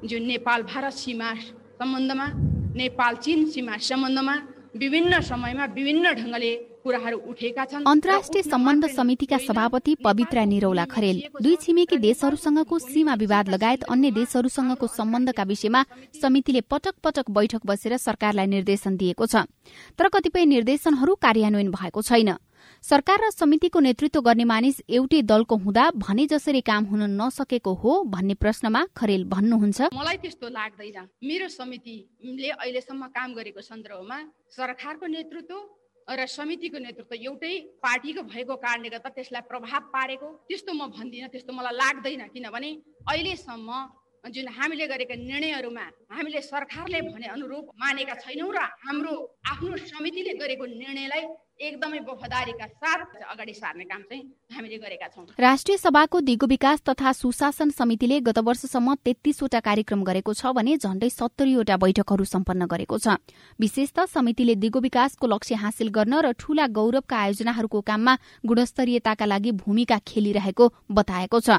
जो नेपाल भारत सीमा सम्बन्धमा नेपाल चीन सीमा सम्बन्धमा विभिन्न समयमा विभिन्न ढङ्गले कुराहरू उठेका छन्। अन्तर्राष्ट्रिय सम्बन्ध समितिका सभापति पवित्रा निरौला खरेल दुई छिमेकी देशहरूसँगको सीमा विवाद लगायत अन्य देशहरूसँगको सम्बन्धका विषयमा समितिले पटक पटक बैठक बसेर सरकारलाई निर्देशन दिएको छ। तर कतिपय निर्देशनहरू कार्यान्वयन भएको छैन। सरकार र समितिको नेतृत्व गर्ने मानिस एउटै दलको हुँदा भने जसरी काम हुन नसकेको हो भन्ने प्रश्नमा खरेल भन्नुहुन्छ। मलाई त्यस्तो लाग्दैन। मेरो समितिले अहिलेसम्म काम गरेको सन्दर्भमा सरकारको नेतृत्व र समितिको नेतृत्व एउटै पार्टीको भएको कारणले गर्दा त्यसलाई प्रभाव पारेको त्यस्तो म भन्दिनँ त्यस्तो मलाई लाग्दैन। किनभने अहिलेसम्म जुन हामीले गरेका निर्णयहरूमा हामीले सरकारले भने अनुरूप मानेका छैनौँ र हाम्रो आफ्नो समितिले गरेको निर्णयलाई एकदमै वफादारीका साथ अगाडि सार्ने काम चाहिँ हामीले गरेका छौँ। राष्ट्रिय सभाको दिगो विकास तथा सुशासन समितिले गत वर्षसम्म तेत्तीसवटा कार्यक्रम गरेको छ भने झण्डै सत्तरीवटा बैठकहरू सम्पन्न गरेको छ। विशेष त समितिले दिगो विकासको लक्ष्य हासिल गर्न र ठूला गौरवका आयोजनाहरूको काममा गुणस्तरीयताका लागि भूमिका खेलिरहेको बताएको छ।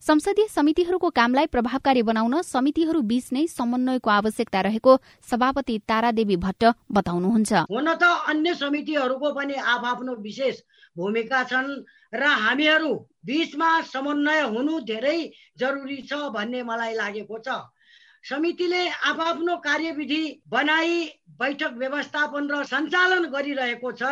संसदीय समितिहरूको कामलाई प्रभावकारी बनाउन समितिहरू बीच नै समन्वयको आवश्यकता रहेको सभापति तारादेवी भट्ट बताउनुहुन्छ। हुन त अन्य समितिहरूको पनि आफ्नो विशेष भूमिका छन् र हामीहरू बिचमा समन्वय हुनु धेरै जरुरी छ भन्ने मलाई लागेको छ। समितिले आफ्नो कार्यविधि बनाई बैठक व्यवस्थापन र सञ्चालन गरिरहेको छ।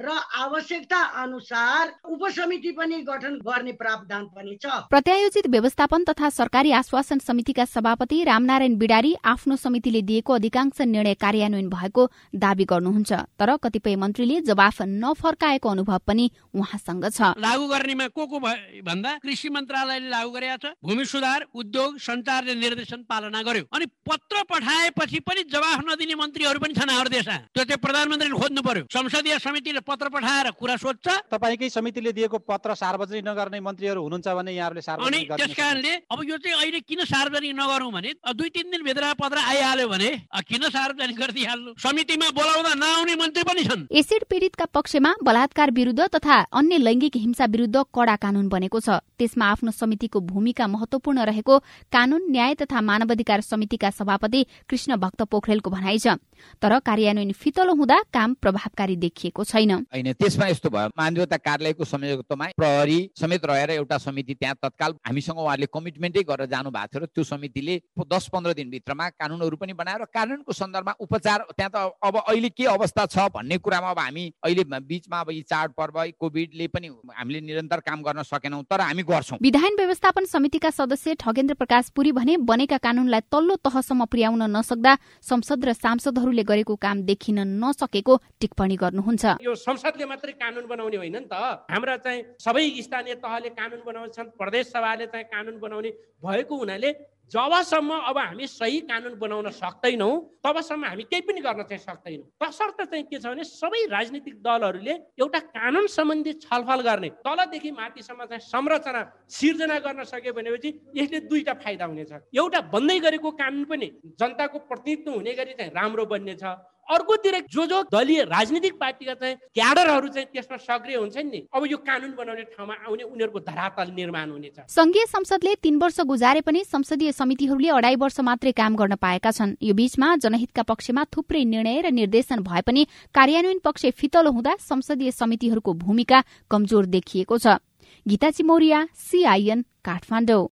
र आवश्यकता अनुसार उपसमिति पनि गठन गर्ने प्रावधान पनि छ। प्रत्यायोजित व्यवस्थापन तथा सरकारी आश्वासन समितिका सभापति रामनारायण बिडारी आफ्नो समितिले दिएको अधिकांश निर्णय कार्यान्वयन भएको दावी गर्नुहुन्छ तर कतिपय मन्त्रीले जवाफ नफर्काएको अनुभव पनि उहाँसँग छ। लागू गर्नेमा को को भन्दा कृषि मन्त्रालयले लागू गरेका छ भूमि सुधार उद्योग सञ्चारले निर्देशन पालना गर्यो अनि पत्र पठाएपछि पनि जवाफ नदिने मन्त्रीहरू पनि छन् हाम्रो देशमा। त्यो चाहिँ प्रधानमन्त्रीले खोज्नु पर्यो। संसदीय समितिले पत्र पठाएर कुरा सोध्छ। तपाईँकै समितिले दिएको पत्र सार्वजनिक नगर्ने मन्त्रीहरू हुनुहुन्छ भने यहाँहरूले सार्वजनिक त्यस कारणले अब यो चाहिँ अहिले किन सार्वजनिक नगरौँ भने दुई तिन दिनभित्र पत्र आइहाल्यो भने किन सार्वजनिक गरिदिइहाल्नु? समितिमा बोलाउँदा नआउने मन्त्री पनि छन्। एसिड पीडितका पक्षमा बलात्कार विरुद्ध तथा अन्य लैङ्गिक हिंसा विरुद्ध कडा कानून बनेको छ। त्यसमा आफ्नो समितिको भूमिका महत्वपूर्ण रहेको कानून न्याय तथा मानवाधिकार समितिका सभापति कृष्ण भक्त पोखरेलको भनाइ छ। तर कार्यान्वयन फितलो हुँदा काम प्रभावकारी देखिएको छैन। होइन? त्यसमा यस्तो भयो। मानवीयता कार्यालयको संयोजकत्वमा प्रहरी समेत रहेर एउटा समिति त्यहाँ तत्काल हामीसँग उहाँले कमिटमेन्टै गरेर जानु भएको थियो र त्यो समितिले दस पन्ध्र दिनभित्रमा कानुनहरू पनि बनाएर कानुनको सन्दर्भमा उपचार त्यहाँ त अब अहिले के अवस्था छ भन्ने कुरामा अब हामी अहिले बिचमा अब यी चाडपर्व कोभिडले पनि हामीले निरन्तर काम गर्न सकेनौँ तर हामी गर्छौँ। विधान व्यवस्थापन समितिका सदस्य ठगेन्द्र प्रकाश पुरी भने बनेका कानूनलाई तल्लो तहसम्म पुर्याउन नसक्दा संसद र सांसदहरूले गरेको काम देखिन नसकेको टिप्पणी गर्नुहुन्छ। संसदले मात्रै कानुन बनाउने होइन नि त। हाम्रा चाहिँ सबै स्थानीय तहले कानुन बनाउँछन् प्रदेश सभाले चाहिँ कानुन बनाउने भएको हुनाले जबसम्म अब हामी सही कानुन बनाउन सक्दैनौँ तबसम्म हामी केही पनि गर्न चाहिँ सक्दैनौँ। तसर्थ चाहिँ के छ भने सबै राजनीतिक दलहरूले एउटा कानुन सम्बन्धी छलफल गर्ने तलदेखि माथिसम्म चाहिँ संरचना सिर्जना गर्न सक्यो भनेपछि यसले दुईटा फाइदा हुनेछ। एउटा बन्दै गरेको कानुन पनि जनताको प्रतिनिधित्व हुने गरी चाहिँ राम्रो बन्नेछ। अर्कोतिर जो जो दलीय राजनीतिक पार्टीका चाहिँ क्याडरहरू चाहिँ त्यसमा सक्रिय हुन्छन् नि अब यो कानुन बनाउने ठाउँमा आउने उनीहरूको धरातल निर्माण हुनेछ। संघीय संसदले तीन वर्ष गुजारे पनि संसदीय समितिहरूले अढाई वर्ष मात्रै काम गर्न पाएका छन्। यो बीचमा जनहितका पक्षमा थुप्रै निर्णय र निर्देशन भए पनि कार्यान्वयन पक्ष फितलो हुँदा संसदीय समितिहरूको भूमिका कमजोर देखिएको छ। गीता चिमौरिया सीआईएन काठमाडौँ।